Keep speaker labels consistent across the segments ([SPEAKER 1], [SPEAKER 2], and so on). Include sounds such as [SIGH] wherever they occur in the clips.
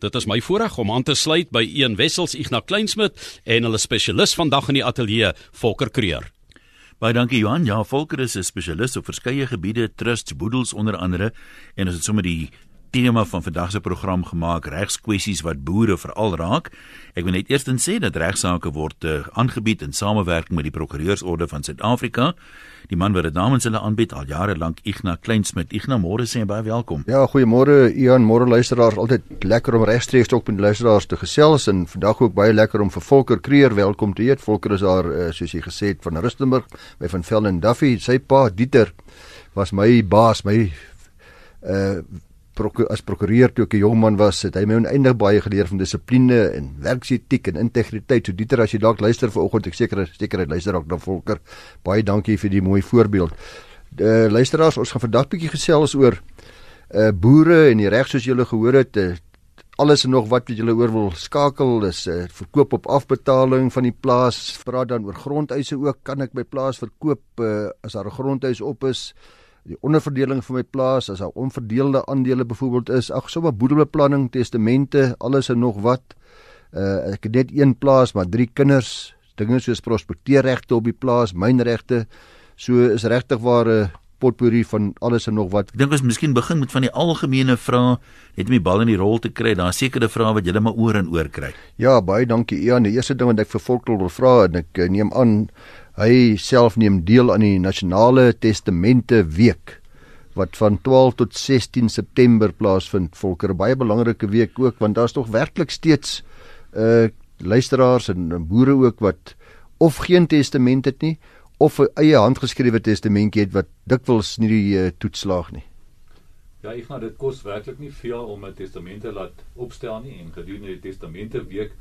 [SPEAKER 1] Dit is my voorreg om aan te sluit by Een Wessels Ignas Kleinsmid en hulle spesialis vandag in die ateljee Volker Kreer.
[SPEAKER 2] Baie dankie Johan. Ja, Volker is 'n spesialis op verskeie gebiede, trusts, boedels onder andere en ons het sommer die tema van vandag se program gemaak regskwessies wat boere veral raak. Ek wil net eerstens sê dat regsaake word uh, aangebied in samewerking met die Prokureursorde van Suid-Afrika. Die man wat dit namens hulle aanbied al jare lank Ignas Kleinsmid. Ignas, môre sê baie welkom.
[SPEAKER 3] Ja, goeiemôre Ian, môre luisteraars. Altyd lekker om regstreeks ook met luisteraars te gesels en vandag ook baie lekker om vir Volker Kreer welkom te heet. Volker is daar uh, soos jy gesê het van Rustenburg by van Velden Duffy. Sy pa Dieter was my baas, my uh as prokureur toe ek 'n jong man was, het hy my oneindig baie geleer van dissipline en werksetiek en integriteit. So Dieter, as jy dalk luister vanoggend, ek seker seker hy luister ook na Volker. Baie dankie vir die mooi voorbeeld. Uh luisteraars, ons gaan vandag bietjie gesels oor uh boere en die reg soos julle gehoor het, uh, alles en nog wat wat julle oor wil skakel is uh, verkoop op afbetaling van die plaas. Vra dan oor grondeise ook, kan ek my plaas verkoop uh, as daar 'n grondhuis op is? Die onderverdeling van my plaas as daar onverdeelde aandele byvoorbeeld is ag sommer boedelbeplanning testamente alles en nog wat. Uh, ek het net een plaas maar drie kinders dinge soos prospekteerregte op die plaas mynregte so is regtig waar 'n uh, potpourri van alles en nog wat.
[SPEAKER 2] Ek dink ons miskien begin met van die algemene vrae net om die bal in die rol te kry. Daar sekerde vrae wat jy maar oor en oor kry.
[SPEAKER 3] Ja baie dankie Ian. Die eerste ding wat ek vir Volkel wil vra en ek uh, neem aan Hy self neem deel aan die Nasionale Testamente Week wat van 12 tot 16 September plaasvind. Volker, baie belangrike week ook want daar's tog werklik steeds uh luisteraars en boere ook wat of geen testament het nie of 'n eie handgeskrewe testamentjie het wat dikwels nie die uh, toetslaag nie.
[SPEAKER 4] Ja, ek gaan dit kos werklik nie veel om 'n testament te laat opstel nie en gedurende die testamente week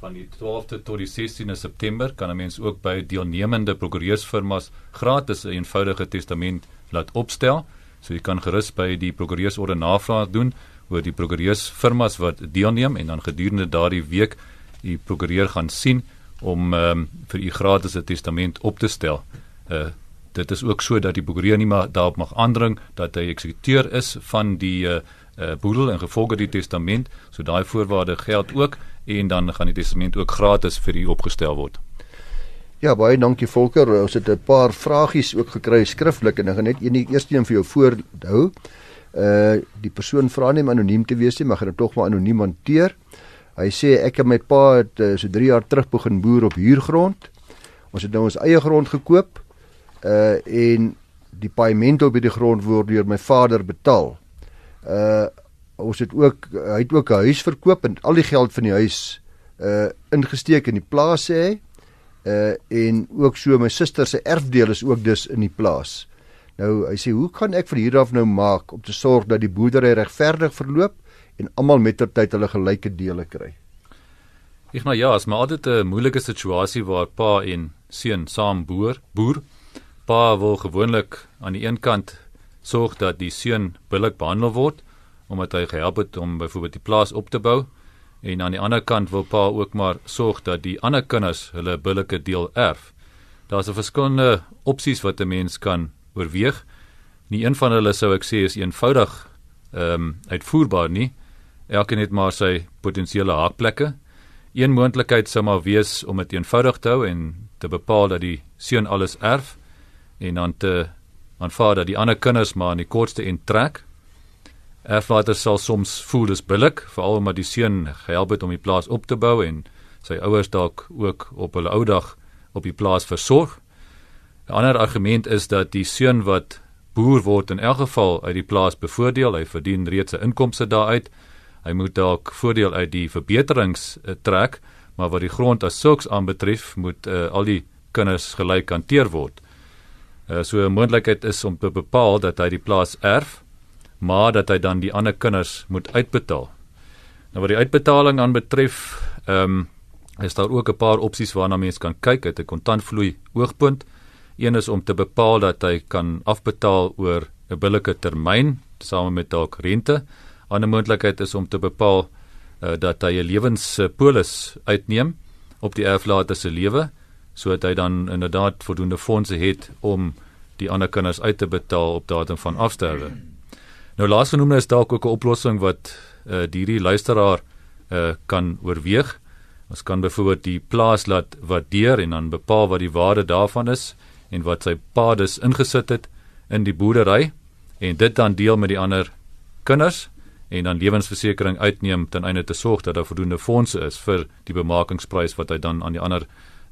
[SPEAKER 4] van die 12de tot die 16de September kan 'n mens ook by deelnemende prokureursfirmas gratis 'n eenvoudige testament laat opstel. So jy kan gerus by die prokureursorde navraag doen oor die prokureursfirmas wat deelneem en dan gedurende daardie week die prokureur gaan sien om um, vir u gratis 'n testament op te stel. Uh dit is ook so dat die prokureur nie maar daarop mag aandring dat hy eksekuteur is van die uh, uh boedel en gevolge die testament. So daai voorwaarde geld ook en dan gaan die testament ook gratis vir u opgestel word.
[SPEAKER 3] Ja, baie dankie Volker. Ons het 'n paar vragies ook gekry skriftelik en ek gaan net een die eerste een vir jou voorhou. Uh die persoon vra nie om anoniem te wees nie, maar gaan dit tog maar anoniem hanteer. Hy sê ek en my pa het uh, so 3 jaar terug begin boer op huurgrond. Ons het nou ons eie grond gekoop. Uh en die paaiement op die grond word deur my vader betaal. Uh ons het ook hy het ook 'n huis verkoop en al die geld van die huis uh ingesteek in die plaas sê hy. Uh en ook so my suster se erfdeel is ook dus in die plaas. Nou hy sê hoe kan ek van hier af nou maak om te sorg dat die boerdery regverdig verloop en almal mettertyd hulle gelyke dele kry?
[SPEAKER 4] Ek maar ja, as maar altyd 'n moeilike situasie waar pa en seun saam boer, boer. Pa wil gewoonlik aan die een kant sorg dat die seun billik behandel word omdat hy gehelp het om byvoorbeeld die plaas op te bou en aan die ander kant wil pa ook maar sorg dat die ander kinders hulle billike deel erf. Daar's 'n verskillende opsies wat 'n mens kan oorweeg. Nie een van hulle sou ek sê is eenvoudig ehm um, uitvoerbaar nie. Elkeen het maar sy potensiële haakplekke. Een moontlikheid sou maar wees om dit eenvoudig te hou en te bepaal dat die seun alles erf en dan te aanvaar dat die ander kinders maar in die kortste end trek Erfvader sal soms voel dis billik, veral omdat die seun gehelp het om die plaas op te bou en sy ouers dalk ook op hulle ou dag op die plaas versorg. 'n Ander argument is dat die seun wat boer word in elk geval uit die plaas bevoordeel, hy verdien reeds 'n inkomste daaruit. Hy moet dalk voordeel uit die verbeterings uh, trek, maar wat die grond as sulks aanbetref, moet uh, al die kinders gelyk hanteer word. Uh, so 'n moontlikheid is om te bepaal dat hy die plaas erf maar dat hy dan die ander kinders moet uitbetaal. Nou wat die uitbetaling aanbetref, ehm um, is daar ook 'n paar opsies waarna mens kan kyk uit 'n kontantvloei oogpunt. Een is om te bepaal dat hy kan afbetaal oor 'n billike termyn saam met dalk rente. Ander moontlikheid is om te bepaal uh, dat hy 'n lewenspolis uitneem op die erflater se lewe sodat hy dan inderdaad voldoende fondse het om die ander kinders uit te betaal op datum van afsterwe. Nou laasgenoemde is dalk ook 'n oplossing wat uh, hierdie luisteraar uh, kan oorweeg. Ons kan byvoorbeeld die plaas laat waardeer en dan bepaal wat die waarde daarvan is en wat sy pa dus ingesit het in die boerdery en dit dan deel met die ander kinders en dan lewensversekering uitneem ten einde te sorg dat daar voldoende fondse is vir die bemakingsprys wat hy dan aan die ander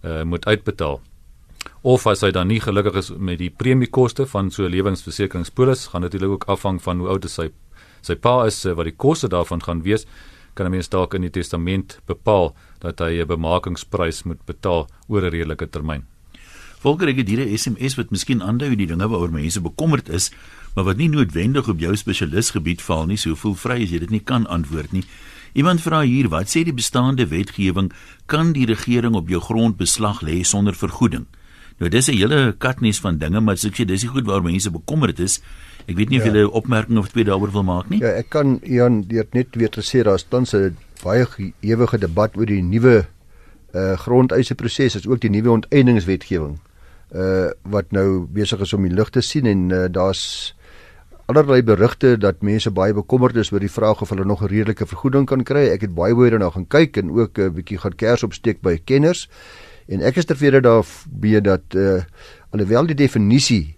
[SPEAKER 4] uh, moet uitbetaal. Of as hy dan nie gelukkig is met die premiekoste van so 'n lewensversekeringspolis, gaan natuurlik ook afhang van hoe oud sy sy pa is uh, wat die koste daarvan gaan wees, kan 'n mens dalk in die testament bepaal dat hy 'n bemakingsprys moet betaal oor 'n redelike termyn.
[SPEAKER 2] Volker ek het hier 'n SMS wat miskien aandui die dinge waaroor mense bekommerd is, maar wat nie noodwendig op jou spesialisgebied val nie, so voel vry as jy dit nie kan antwoord nie. Iemand vra hier, wat sê die bestaande wetgewing kan die regering op jou grond beslag lê sonder vergoeding? Nou dis 'n hele katnies van dinge, maar ek sê dis nie goed waaroor mense bekommerd is. Ek weet nie of ja. jy 'n opmerking of twee daaroor wil maak nie.
[SPEAKER 3] Ja, ek kan Jan dit net weer sê daar's tans 'n baie ewige debat oor die nuwe uh grondeise proses, is ook die nuwe onteeningswetgewing uh wat nou besig is om die lig te sien en uh, daar's allerlei berigte dat mense baie bekommerd is oor die vraag of hulle nog 'n redelike vergoeding kan kry. Ek het baie baie daarna gaan kyk en ook 'n uh, bietjie gaan kers opsteek by kenners. En ek is tevrede daarby dat uh alhoewel die definisie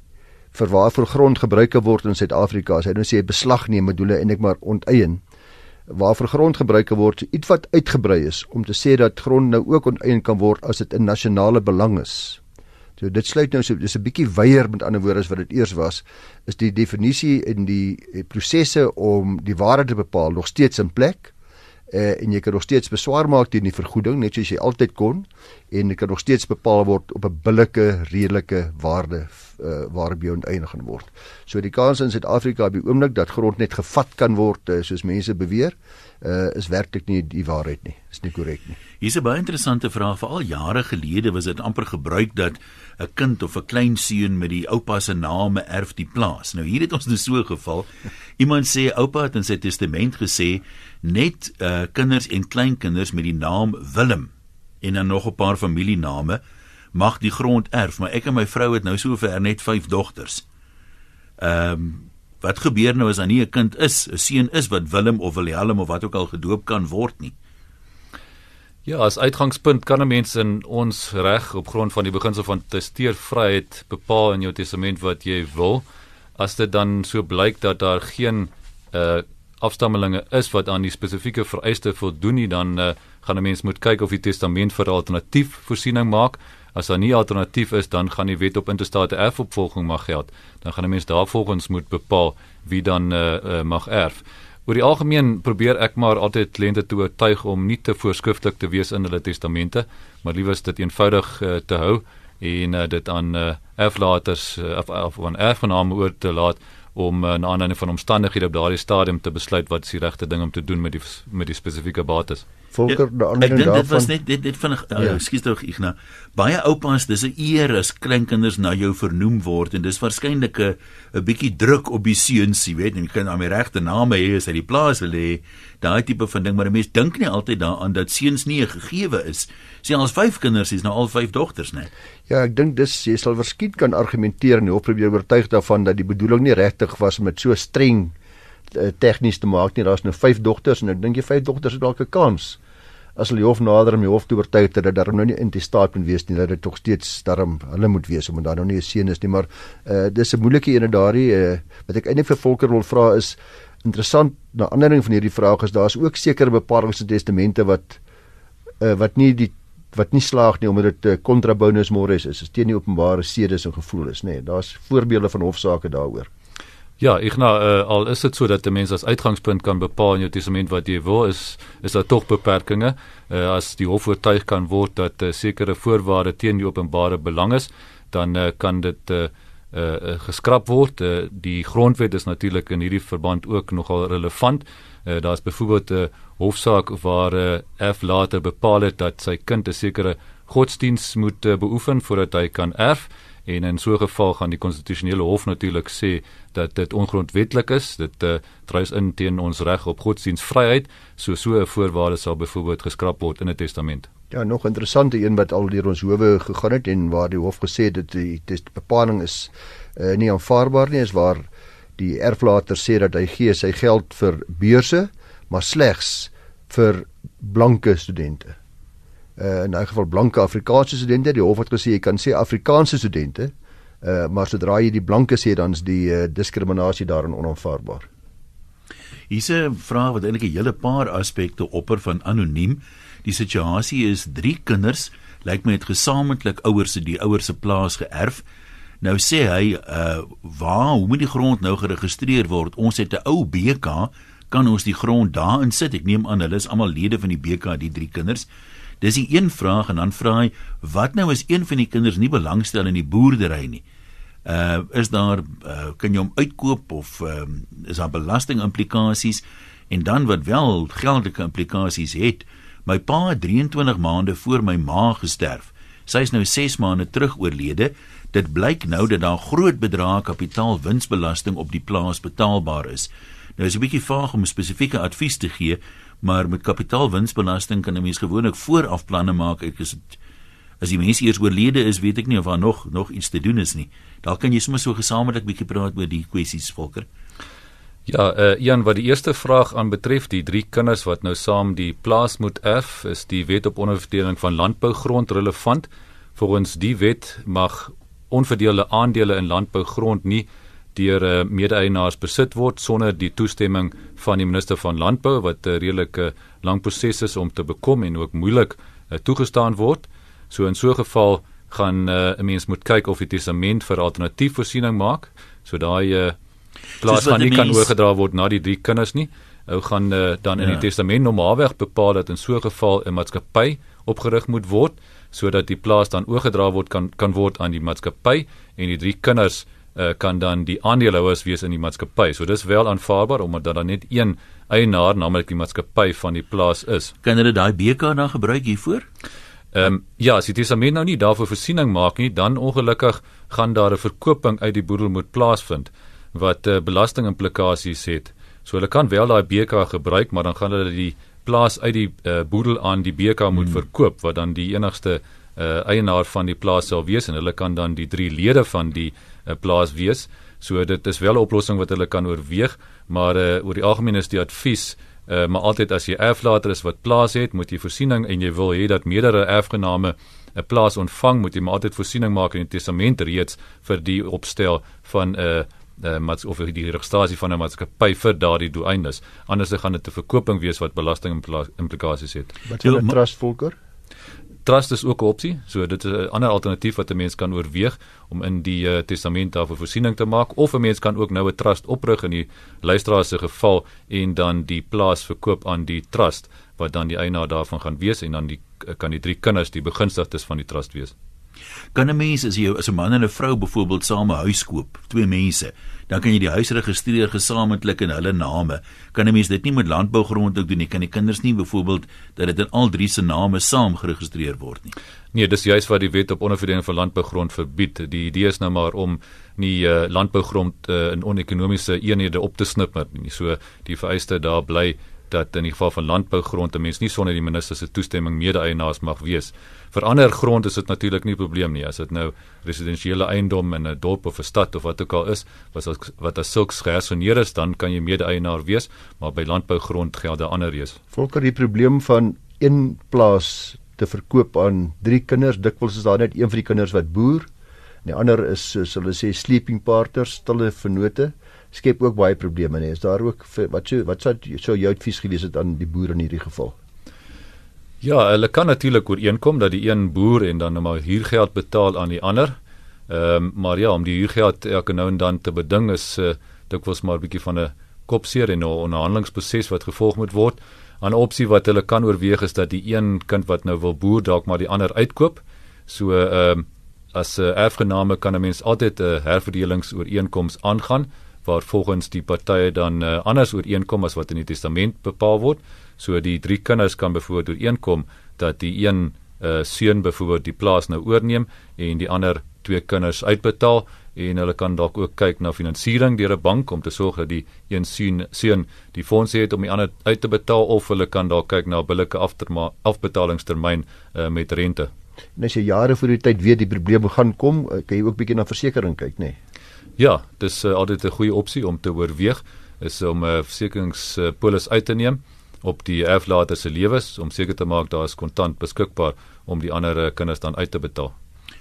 [SPEAKER 3] vir waarvoor grond gebruik word in Suid-Afrika, as hy nou sê beslagneem bedoel en ek maar onteien waarvoor grond gebruik word, iets wat uitgebrei is om te sê dat grond nou ook onteien kan word as dit in nasionale belang is. So dit sluit nou so dis 'n bietjie weier met ander woorde as wat dit eers was, is die definisie in die prosesse om die waarde te bepaal nog steeds in plek uh, en jy kan nog steeds beswaar maak teen die vergoeding net soos jy altyd kon en dit kan nog steeds bepaal word op 'n billike redelike waarde uh, waarop jy onteienig gaan word. So die kans in Suid-Afrika op die oomblik dat grond net gevat kan word uh, soos mense beweer, uh, is werklik nie die waarheid nie. Is nie korrek nie.
[SPEAKER 2] Hier's 'n baie interessante vraag. Veral jare gelede was dit amper gebruik dat 'n kind of 'n klein seun met die oupa se naam erf die plaas. Nou hier het ons 'n so 'n geval. Iemand sê oupa het in sy testament gesê net uh, kinders en kleinkinders met die naam Willem en dan nog 'n paar familiename mag die grond erf, maar ek en my vrou het nou sover net 5 dogters. Ehm um, wat gebeur nou as daar nie 'n kind is, 'n seun is wat Willem of Wilhelm of wat ook al gedoop kan word nie?
[SPEAKER 4] Ja, as uitgangspunt kan 'n mens in ons reg op grond van die beginsel van testeervryheid bepaal in jou testament wat jy wil. As dit dan so blyk dat daar geen uh afstammelinge is wat aan die spesifieke vereiste voldoen nie, dan uh, gaan 'n mens moet kyk of die testament vir 'n alternatief voorsiening maak. As daar nie alternatief is, dan gaan die wet op interstate erfopvolging mag geld. Dan gaan 'n mens daarvolgens moet bepaal wie dan uh, uh, mag erf. Oor die algemeen probeer ek maar altyd kliënte te oortuig om nie te voorskrifklik te wees in hulle testamente, maar liewer dit eenvoudig uh, te hou en uh, dit aan uh, erflaters uh, of, of aan erfgename oor te laat om uh, na aanleiding van omstandighede op daardie stadium te besluit wat die regte ding om te doen met die met die spesifieke bates.
[SPEAKER 3] Volker ja,
[SPEAKER 2] ding daarvan. Dit was net dit dit vinnig uh, ja. ekskuus tog Ignas. Baie oupas, dis 'n eer as kleinkinders na jou vernoem word en dis waarskynlik 'n 'n bietjie druk op die seuns, jy weet, en jy kan aan my regte name hê as hy die plaas wil hê. Daai tipe van ding, maar mense dink nie altyd daaraan dat seuns nie 'n gegewe is. Sien ons vyf kinders, is nou al vyf dogters, né?
[SPEAKER 3] Ja, ek dink dis jy sal verskiet kan argumenteer en hoop probeer oortuig daarvan dat die bedoeling nie regtig was met so streng uh, tegnies te maak nie. Daar's nou vyf dogters en ek dink jy vyf dogters het dalk 'n kans as hulle hof nader om die hof te oortuig dat dit daarom nou nie in die staat moet wees nie dat dit tog steeds daarom hulle moet wees omdat daar nou nie 'n seun is nie. Maar uh, dis 'n moeilike ene daardie uh, wat ek eintlik vir Volker wil vra is interessant na aanleiding van hierdie vraag is daar's ook sekere bepalinge in testamente wat uh, wat nie die wat nie slaag nie omdat dit 'n uh, kontrabonus mores is is teen die openbare sedes en gevoelens nê. Nee, daar's voorbeelde van hofsaake daaroor
[SPEAKER 4] Ja, ek nou uh, al is dit so dat 'n mens as uitgangspunt kan bepaal in jou testament wat jy wil is is daar tog beperkings uh, as die hof oortuig kan word dat uh, sekere voorwaarde teen die openbare belang is, dan uh, kan dit uh, uh, geskraap word. Uh, die grondwet is natuurlik in hierdie verband ook nogal relevant. Uh, Daar's byvoorbeeld 'n uh, hofsaak waar 'n uh, erf later bepaal het dat sy kind 'n sekere godsdiens moet uh, beoefen voordat hy kan erf en in so 'n geval gaan die konstitusionele hof natuurlik sê dat dit ongrondwettig is. Dit uh, druis in teen ons reg op godsdienstvryheid. So so 'n voorwaarde sal byvoorbeeld geskraap word in 'n testament.
[SPEAKER 3] Ja nog interessante een wat al deur ons howe gegaan het en waar die hof gesê het dat die bepaling is uh, nie aanvaarbaar nie is waar die erflater sê dat hy gee sy geld vir beurse maar slegs vir blanke studente. Uh in 'n geval blanke Afrikaanse studente, die hof het gesê jy kan sê Afrikaanse studente, uh maar sodra jy die blanke sê dan is die uh, diskriminasie daarin onaanvaarbaar.
[SPEAKER 2] Hier's 'n vraag wat eintlik 'n hele paar aspekte opper van anoniem. Die situasie is drie kinders, lyk my het gesamentlik ouers die ouers se plaas geërf. Nou sê hy, uh waar, hoe moet die grond nou geregistreer word? Ons het 'n ou BK, kan ons die grond daarin sit? Ek neem aan hulle is almal lede van die BK, die drie kinders. Dis die een vraag en dan vra hy, wat nou as een van die kinders nie belangstel in die boerdery nie? uh is daar uh, kan jy hom uitkoop of uh, is daar belasting implikasies en dan wat wel geldelike implikasies het my pa 23 maande voor my ma gesterf. Sy is nou 6 maande terug oorlede. Dit blyk nou dat daar groot bedrae kapitaalwinsbelasting op die plaas betaalbaar is. Nou is 'n bietjie vaag om spesifieke advies te gee maar met kapitaalwinsbelasting kan 'n mens gewoonlik vooraf planne maak ek is dit as die mens eers oorlede is, weet ek nie of daar nog nog iets te doen is nie. Daar kan jy sommer so gesamentlik bietjie praat oor die kwessies volker.
[SPEAKER 4] Ja, uh, Ian, wat die eerste vraag aanbetref, die drie kinders wat nou saam die plaas moet erf, is die wet op onderverdeling van landbougrond relevant. Volgens die wet mag onverdeelde aandele in landbougrond nie deur uh, mede-eienaars besit word sonder die toestemming van die minister van landbou wat 'n uh, redelike lang proses is om te bekom en ook moeilik uh, toegestaan word. So in so 'n geval gaan uh, 'n mens moet kyk of die testament vir alternatief voorsiening maak. So daai uh, plaas gaan nie kan oorgedra word na die drie kinders nie. Ou gaan uh, dan in ja. die testament normaalweg bepaal dat in so 'n geval 'n maatskappy opgerig moet word sodat die plaas dan oorgedra word kan kan word aan die maatskappy en die drie kinders uh, kan dan die aandeelhouers wees in die maatskappy. So dis wel aanvaarbaar omdat daar dan net een eienaar, naamlik die maatskappy van die plaas is.
[SPEAKER 2] Kan hulle daai BK dan gebruik hiervoor?
[SPEAKER 4] Ehm um, ja, as die testament nou nie daarvoor voorsiening maak nie, dan ongelukkig gaan daar 'n verkoping uit die boedel moet plaasvind wat uh, belastingimplikasies het. So hulle kan wel daai BK gebruik, maar dan gaan hulle die plaas uit die uh, boedel aan die BK moet hmm. verkoop wat dan die enigste uh, eienaar van die plaas sal wees en hulle kan dan die drie lede van die uh, plaas wees. So dit is wel 'n oplossing wat hulle kan oorweeg, maar uh, oor die algemeen is die advies Uh, maar altyd as jy erflater is wat plaas het, moet jy voorsiening en jy wil hê dat meerdere erfgename 'n plaas ontvang, moet jy maar altyd voorsiening maak in die testament reeds vir die opstel van 'n uh, uh, mats of die registrasie van 'n maatskappy vir daardie doeleindes. Anders gaan dit 'n verkoping wees wat belasting implikasies het.
[SPEAKER 3] Wat is 'n trust volker?
[SPEAKER 4] Trust is ook 'n opsie, so dit is 'n ander alternatief wat 'n mens kan oorweeg om in die uh, testament daarvoor voorsiening te maak of 'n mens kan ook nou 'n trust oprig in die luisteraar se geval en dan die plaas verkoop aan die trust wat dan die eienaar daarvan gaan wees en dan die kan die drie kinders die begunstigdes van die trust wees.
[SPEAKER 2] Kan 'n mens as jy as 'n man en 'n vrou byvoorbeeld saam 'n huis koop, twee mense, dan kan jy die huis registreer gesamentlik in hulle name. Kan 'n mens dit nie met landbougrond ook doen nie? Kan die kinders nie byvoorbeeld dat dit in al drie se name saam geregistreer word nie?
[SPEAKER 4] Nee, dis juist wat die wet op onderverdeling van landbougrond verbied. Die idee is nou maar om nie uh, landbougrond uh, in onekonomiese eenhede op te snip nie. So die vereiste daar bly dat in die geval van landbougrond 'n mens nie sonder die minister se toestemming mede-eienaars mag wees. Vir ander grond is dit natuurlik nie 'n probleem nie. As dit nou residensiële eiendom in 'n dorp of 'n stad of wat ook al is, wat as, wat as sulks gehersoneer is, dan kan jy mede-eienaar wees, maar by landbougrond geld daar ander reëls.
[SPEAKER 3] Volker die probleem van een plaas te verkoop aan drie kinders, dikwels is daar net een van die kinders wat boer. En die ander is soos hulle sê sleeping partners, stille vennote skep ook baie probleme nie. Is daar ook wat so wat sou so jou advies gewees het aan die boere in hierdie geval?
[SPEAKER 4] Ja, hulle kan natuurlik ooreenkom dat die een boer en dan nou maar huurgeld betaal aan die ander. Ehm um, maar ja, om die huurgeld elke nou en dan te beding is uh, dikwels maar 'n bietjie van 'n kopseer en 'n onderhandelingsproses wat gevolg moet word. 'n Opsie wat hulle kan oorweeg is dat die een kind wat nou wil boer dalk maar die ander uitkoop. So ehm um, as 'n uh, erfgename kan 'n mens altyd 'n uh, herverdelingsooreenkoms aangaan waar volgens die partye dan uh, anders ooreenkom as wat in die testament bepaal word. So die drie kinders kan byvoorbeeld ooreenkom dat die een uh, seun byvoorbeeld die plaas nou oorneem en die ander twee kinders uitbetaal en hulle kan dalk ook kyk na finansiering deur 'n bank om te sorg dat die een seun seun die fondse het om die ander uit te betaal of hulle kan dalk kyk na billike afbetalingstermyn uh, met rente.
[SPEAKER 3] En as jy jare voor die tyd weet die probleme gaan kom, kan jy ook bietjie na versekerings kyk, nê? Nee?
[SPEAKER 4] Ja, dis uh, altyd 'n goeie opsie om te oorweeg is om 'n uh, versekeringspolis uit te neem op die erflater se lewens om seker te maak daar is kontant beskikbaar om die ander uh, kinders dan uit te betaal.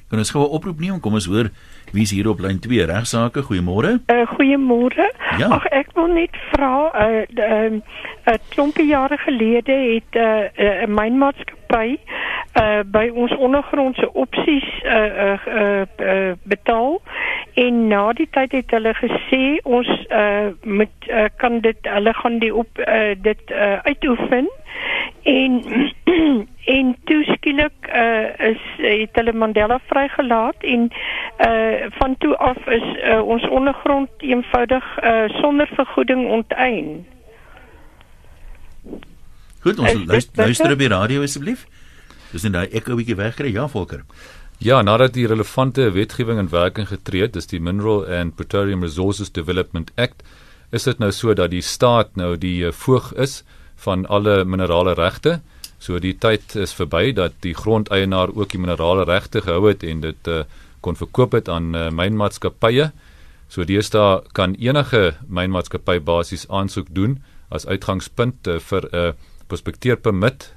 [SPEAKER 2] Kan ons gou 'n oproep neem? Kom ons hoor wie's hier op lyn 2 regsaake. Goeiemôre.
[SPEAKER 5] Uh, goeiemôre.
[SPEAKER 2] Ja.
[SPEAKER 5] Ag ek wil net vra 'n uh, 'n uh, klompie jare gelede het 'n uh, uh, mynmaatskappy uh by ons ondergrondse opsies uh, uh uh uh betaal en na die tyd het hulle gesê ons uh moet uh, kan dit hulle gaan die op uh, dit uh, uitoefen en [CLEARS THROAT] en toe skielik uh, is het hulle Mandela vrygelaat en uh van toe af is uh, ons ondergrond eenvoudig uh sonder vergoeding onteien.
[SPEAKER 2] Goed, ons luister, luister op die radio asseblief. Dis net daai ekko bietjie wegkry. Ja, Volker.
[SPEAKER 4] Ja, nadat die relevante wetgewing in werking getree het, dis die Mineral and Petroleum Resources Development Act, is dit nou so dat die staat nou die eh, voog is van alle minerale regte. So die tyd is verby dat die grondeienaar ook die minerale regte gehou het en dit uh, kon verkoop het aan uh, mynmaatskappye. So deesdae kan enige mynmaatskappy basies aansoek doen as uitgangspunt uh, vir 'n uh, prospekteerpermit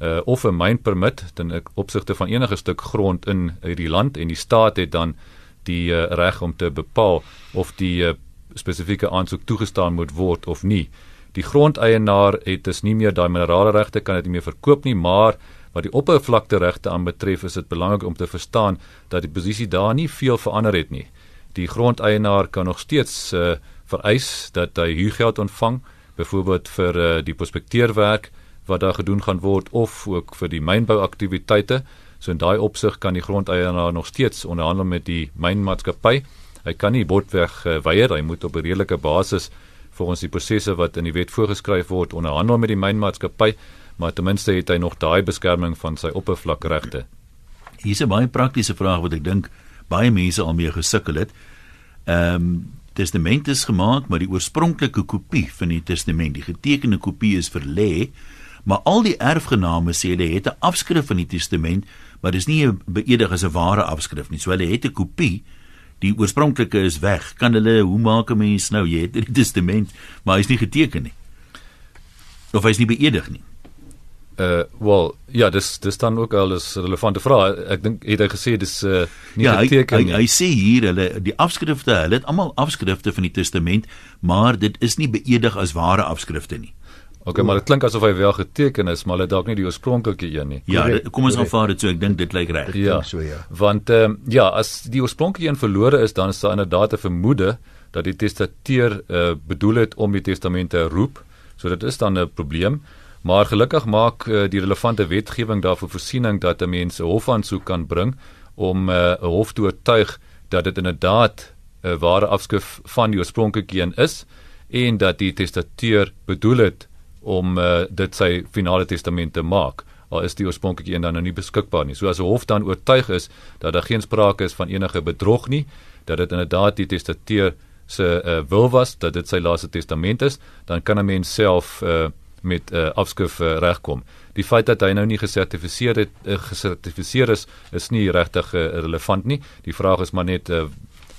[SPEAKER 4] uh, of 'n mynpermit ten opsigte van enige stuk grond in hierdie land en die staat het dan die uh, reg om te bepaal of die uh, spesifieke aansoek toegestaan moet word of nie. Die grondeienaar het dus nie meer daai minerale regte kan dit nie meer verkoop nie, maar wat die oppervlakte regte aanbetref is dit belangrik om te verstaan dat die posisie daar nie veel verander het nie. Die grondeienaar kan nog steeds uh, vereis dat hy huurgeld ontvang, byvoorbeeld vir uh, die prospekteerwerk wat daar gedoen gaan word of ook vir die mynbouaktiwiteite. So in daai opsig kan die grondeienaar nog steeds onderhandel met die mynmaatskappy. Hy kan nie botweg uh, weier, hy moet op 'n redelike basis volgens die prosesse wat in die wet voorgeskryf word onderhandel met die mynmaatskappy, maar ten minste het hy nog daai beskerming van sy oppervlakregte.
[SPEAKER 2] Hier's 'n baie praktiese vraag wat ek dink baie mense al mee gesukkel het. Ehm um, testament is gemaak, maar die oorspronklike kopie van die testament, die getekende kopie is verlê, maar al die erfgename sê hulle het 'n afskrif van die testament, maar dis nie 'n beëdig as 'n ware afskrif nie. So hulle het 'n kopie. Die oorspronklike is weg. Kan hulle hoe maak 'n mens nou? Jy het die testament, maar hy's nie geteken nie. Of hy's nie beëdig nie.
[SPEAKER 4] Uh wel, ja, dis dis dan ook al 'n relevante vraag. Ek dink het hy gesê dis uh nie
[SPEAKER 2] ja, hy,
[SPEAKER 4] geteken
[SPEAKER 2] hy,
[SPEAKER 4] nie.
[SPEAKER 2] hy sê hier hulle die afskrifte, hulle het almal afskrifte van die testament, maar dit is nie beëdig as ware afskrifte nie.
[SPEAKER 4] Okay, maar dit klink asof hy wel geteken is, maar hy dalk nie die oorspronklike een nie.
[SPEAKER 2] Ja,
[SPEAKER 3] Korrek,
[SPEAKER 2] dit- kom ons
[SPEAKER 3] korrek.
[SPEAKER 2] aanvaar dit so, ek dink dit lyk reg.
[SPEAKER 4] Ja,
[SPEAKER 3] so, ja.
[SPEAKER 4] Want ehm ja, as die oorspronklike een verlore is, dan is daar inderdaad 'n vermoede dat die testateur uh, bedoel het om die testament te roep. So dit is dan 'n probleem. Maar gelukkig maak uh, die relevante wetgewing daarvoor voorsiening dat 'n mens 'n hofaansoek kan bring om uh, 'n hof te oortuig dat dit inderdaad 'n ware afskrif van die oorspronklike een is en dat die testateur bedoel het om uh, dit sy finale testament te maak al is die oorspronklike een dan nou nie beskikbaar nie. So as 'n hof dan oortuig is dat daar geen sprake is van enige bedrog nie, dat dit inderdaad die testateur se uh, wil was dat dit sy laaste testament is, dan kan 'n mens self uh, met uh, afskrif uh, regkom. Die feit dat hy nou nie gesertifiseer het uh, gesertifiseer is, is nie regtig uh, relevant nie. Die vraag is maar net uh,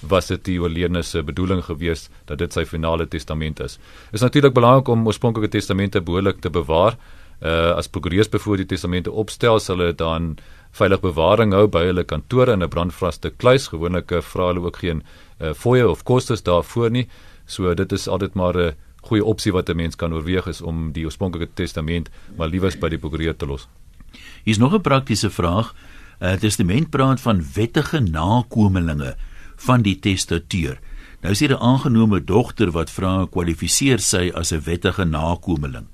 [SPEAKER 4] was dit die oorledene se bedoeling gewees dat dit sy finale testament is. Is natuurlik belangrik om oorspronklike testamente behoorlik te bewaar. Uh as prokureurs byvoorbeeld die testamente opstel, sal hulle dan veilig bewaring hou by hulle kantore in 'n brandvaste kluis. Gewoonlik uh, vra hulle ook geen uh, fooie of kostes daarvoor nie. So dit is altyd maar 'n goeie opsie wat 'n mens kan oorweeg is om die oorspronklike testament maar liewers by die prokureur te los.
[SPEAKER 2] Hier's nog 'n praktiese vraag. 'n Testament praat van wettige nakommelinge van die testateur. Nou is hier 'n aangenome dogter wat vra kwalifiseer sy as 'n wettige nakomeling.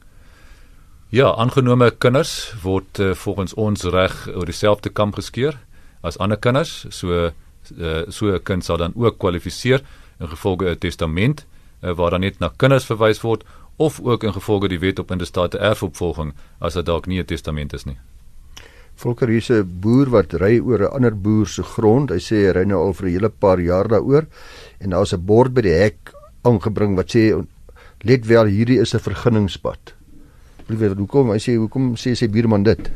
[SPEAKER 4] Ja, aangenome kinders word uh, volgens ons reg oor dieselfde kam geskeer as ander kinders. So uh, so 'n kind sal dan ook kwalifiseer in gevolge 'n testament uh, waar dan net na kinders verwys word of ook in gevolge die wet op interstate erfopvolging as dit dalk nie 'n testament is nie.
[SPEAKER 3] Volker hier's 'n boer wat ry oor 'n ander boer se grond. Hy sê hy ry nou al vir 'n hele paar jaar daaroor en daar's 'n bord by die hek aangebring wat sê let wel hierdie is 'n vergunningspad. Wil weet hoekom? Hy sê hoekom sê sy buurman dit?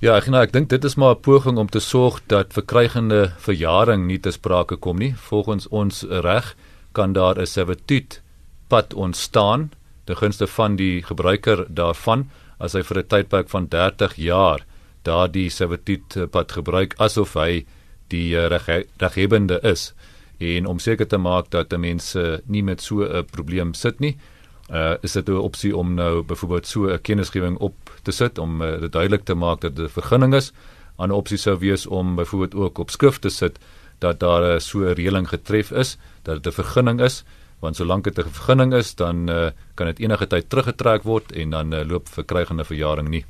[SPEAKER 4] Ja, ek nou ek dink dit is maar 'n poging om te sorg dat verkrygende verjaring nie te sprake kom nie. Volgens ons reg kan daar 'n servituut pad ontstaan ten gunste van die gebruiker daarvan as hy vir 'n tydperk van 30 jaar daardie servituut pad gebruik asof hy die uh, reghebende is en om seker te maak dat mense nie met so 'n probleem sit nie uh, is dit 'n opsie om nou byvoorbeeld so 'n kennisgewing op te sit om uh, dit duidelik te maak dat dit 'n vergunning is. 'n opsie sou wees om byvoorbeeld ook op skrif te sit dat daar so 'n reëling getref is dat dit 'n vergunning is want solank dit 'n vergunning is dan uh, kan dit enige tyd teruggetrek word en dan uh, loop verkrygende verjaring nie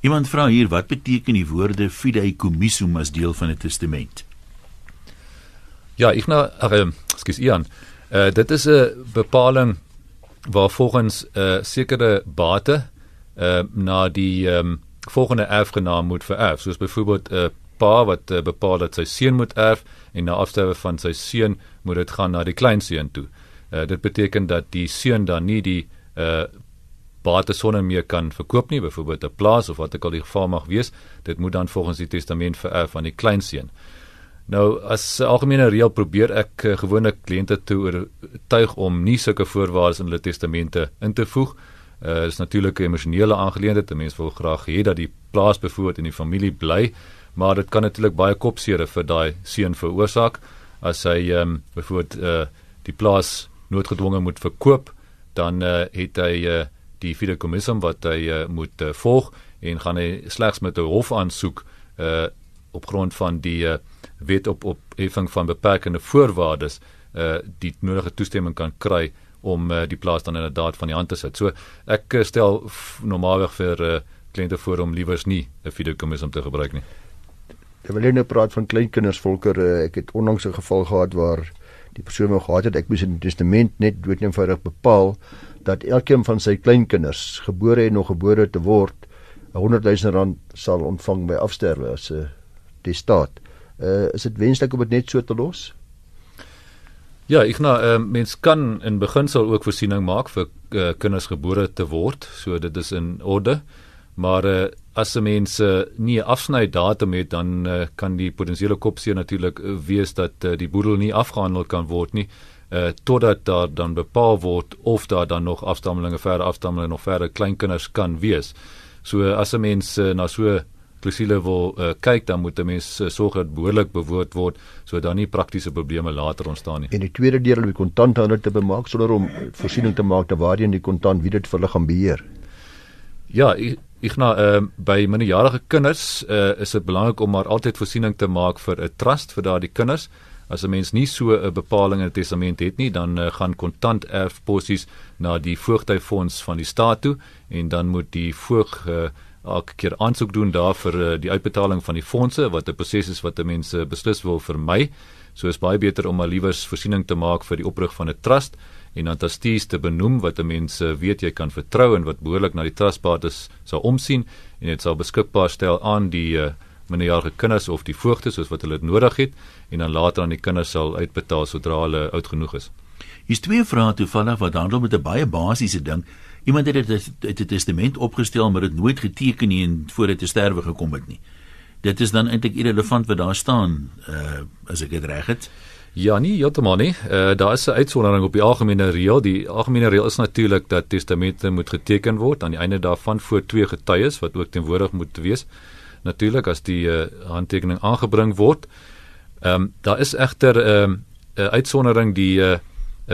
[SPEAKER 2] Iemand vra hier wat beteken die woorde fidei commissum as deel van 'n testament
[SPEAKER 4] Ja, ek nou, ag, skus Ian. Uh, dit is 'n bepaling waar volgens 'n uh, sekere bate uh, na die um, volgende erfgenaam moet vererf soos byvoorbeeld 'n uh, pa wat uh, bepaal dat sy seun moet erf en na afsterwe van sy seun moet dit gaan na die kleinseun toe. Uh, dit beteken dat die seun dan nie die uh, bate sonder meer kan verkoop nie, byvoorbeeld 'n plaas of wat ook al die geval mag wees, dit moet dan volgens die testament vererf aan die kleinseun. Nou as algemene reël probeer ek uh, gewoonlik kliënte toe oortuig om nie sulke voorwaardes in hulle testamente in te voeg uh, is natuurlik 'n emosionele aangeleentheid. Mense wil graag hê dat die plaas bevoer in die familie bly, maar dit kan natuurlik baie kopseere vir daai seun veroorsaak as hy ehm um, byvoorbeeld uh, die plaas noodgedwonge moet verkoop, dan uh, het hy uh, die fideikommissum wat hy uh, moet uh, volg en gaan hy slegs met 'n hof aansoek uh, op grond van die uh, wet op op heffing van beperkende voorwaardes uh, die nodige toestemming kan kry om uh, die plaas dan inderdaad van die hand te sit. So ek stel normaalweg vir uh, kliënte voor om liewers nie 'n fideikomis om te gebruik nie.
[SPEAKER 3] Ek wil nou praat van kleinkinders volker. Uh, ek het onlangs 'n geval gehad waar die persoon wou gehad het ek moes in die testament net doodnoodig bepaal dat elkeen van sy kleinkinders gebore en nog gebore te word 100 000 rand sal ontvang by afsterwe as 'n uh, testaat. Uh, is dit wenslik om dit net so te los?
[SPEAKER 4] Ja, ek nou uh, mens kan in beginsel ook voorsiening maak vir uh, kinders gebore te word, so dit is in orde. Maar uh, as 'n mens uh, nie 'n afsny datum het dan uh, kan die potensiële kopseer natuurlik uh, wees dat uh, die boedel nie afgehandel kan word nie uh, totdat daar dan bepaal word of daar dan nog afstammelinge verder afstammelinge nog verder kleinkinders kan wees. So as 'n mens uh, na so klousule wil uh, kyk dan moet 'n mens uh, sorg dat behoorlik bewoord word sodat daar nie praktiese probleme later ontstaan nie.
[SPEAKER 3] En die tweede deel om die kontanthouder te bemaak sonder om voorsiening te maak dat waarheen die kontant wie dit vir hulle gaan beheer.
[SPEAKER 4] Ja, ek nou uh, by minderjarige kinders uh, is dit belangrik om maar altyd voorsiening te maak vir 'n trust vir daardie kinders. As 'n mens nie so 'n bepaling in 'n testament het nie, dan uh, gaan kontant erfposies na die voogtyfonds van die staat toe en dan moet die voog uh, elke keer aansoek doen daar vir uh, die uitbetaling van die fondse wat 'n proses is wat mense beslis wil vermy. So is baie beter om maar liewers voorsiening te maak vir die oprig van 'n trust en dan trustees te benoem wat mense weet jy kan vertrou en wat behoorlik na die trustbates sal omsien en dit sal beskikbaar stel aan die uh, minderjarige kinders of die voogte soos wat hulle dit nodig het en dan later aan die kinders sal uitbetaal sodra hulle oud genoeg is.
[SPEAKER 2] Hier's twee vrae toevallig wat handel met 'n baie basiese ding. Iemand het dit 'n testament opgestel maar dit nooit geteken nie en voor dit te sterwe gekom het nie. Dit is dan eintlik irrelevant wat daar staan, uh as ek dit reg het.
[SPEAKER 4] Ja nee, heeltemal nie. Uh daar is 'n uitsondering op die algemene reël. Die algemene reël is natuurlik dat testamente moet geteken word aan die einde daarvan voor twee getuies wat ook teenwoordig moet wees. Natuurlik as die uh, handtekening aangebring word. Ehm um, daar is egter 'n um, 'n uitsondering die uh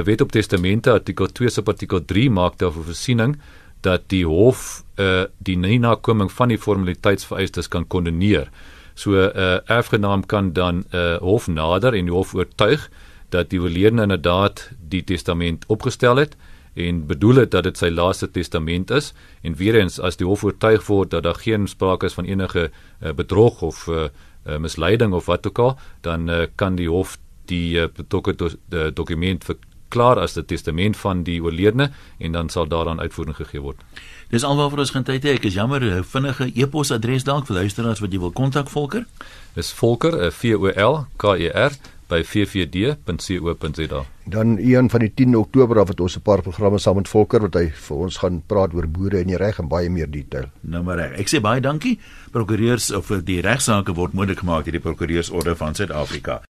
[SPEAKER 4] Wet op Testamente artikel 2 sub artikel 3 maak daarvoor voorsiening dat die hof uh die nakoming van die formaliteitsvereistes kan kondeneer. So 'n uh, erfgenaam kan dan 'n uh, hof nader en die hof oortuig dat die oorledene inderdaad die testament opgestel het en bedoel het dat dit sy laaste testament is en weer eens as die hof oortuig word dat daar geen sprake is van enige uh, bedrog of uh, uh, misleiding of wat ook al dan uh, kan die hof die uh, betrokke do dokument vir klaar as 'n testament van die oorledene en dan sal daaraan uitvoering gegee word.
[SPEAKER 2] Dis alwaar vir ons gaan tyd hê. Ek is jammer, 'n vinnige e-posadres dalk vir luisteraars wat jy wil kontak Volker.
[SPEAKER 4] Dis Volker, eh, V O L K E R by ffd.co.za.
[SPEAKER 3] Dan een van die 10 Oktober af het ons 'n paar programme saam met Volker wat hy vir ons gaan praat oor boere en die reg en baie meer detail.
[SPEAKER 2] Nou maar reg. Ek sê baie dankie. Prokureurs of die regsaake word moontlik gemaak deur die Prokureursorde van Suid-Afrika.